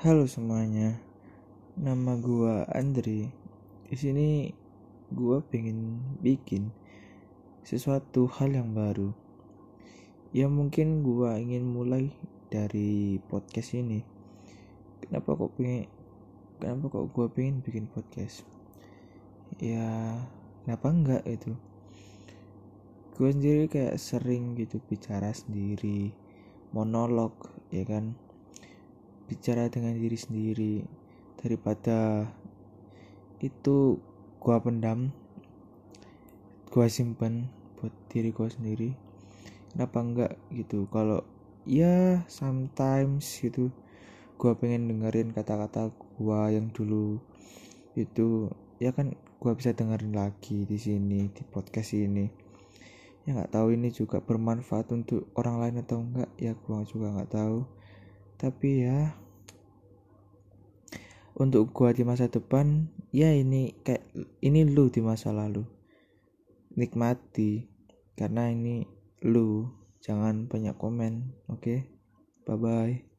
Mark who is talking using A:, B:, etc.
A: Halo semuanya, nama gua Andri. Di sini gua pengen bikin sesuatu hal yang baru. Ya mungkin gua ingin mulai dari podcast ini. Kenapa kok pengen kenapa kok gua pengen bikin podcast? Ya kenapa enggak itu? Gua sendiri kayak sering gitu bicara sendiri, monolog, ya kan? Bicara dengan diri sendiri daripada itu gua pendam gua simpan buat diri gua sendiri. Kenapa enggak gitu? Kalau ya sometimes gitu gua pengen dengerin kata-kata gua yang dulu itu ya kan gua bisa dengerin lagi di sini di podcast ini. Ya nggak tahu ini juga bermanfaat untuk orang lain atau enggak ya gua juga nggak tahu tapi ya untuk gua di masa depan ya ini kayak ini lu di masa lalu. Nikmati karena ini lu. Jangan banyak komen oke? Okay? bye bye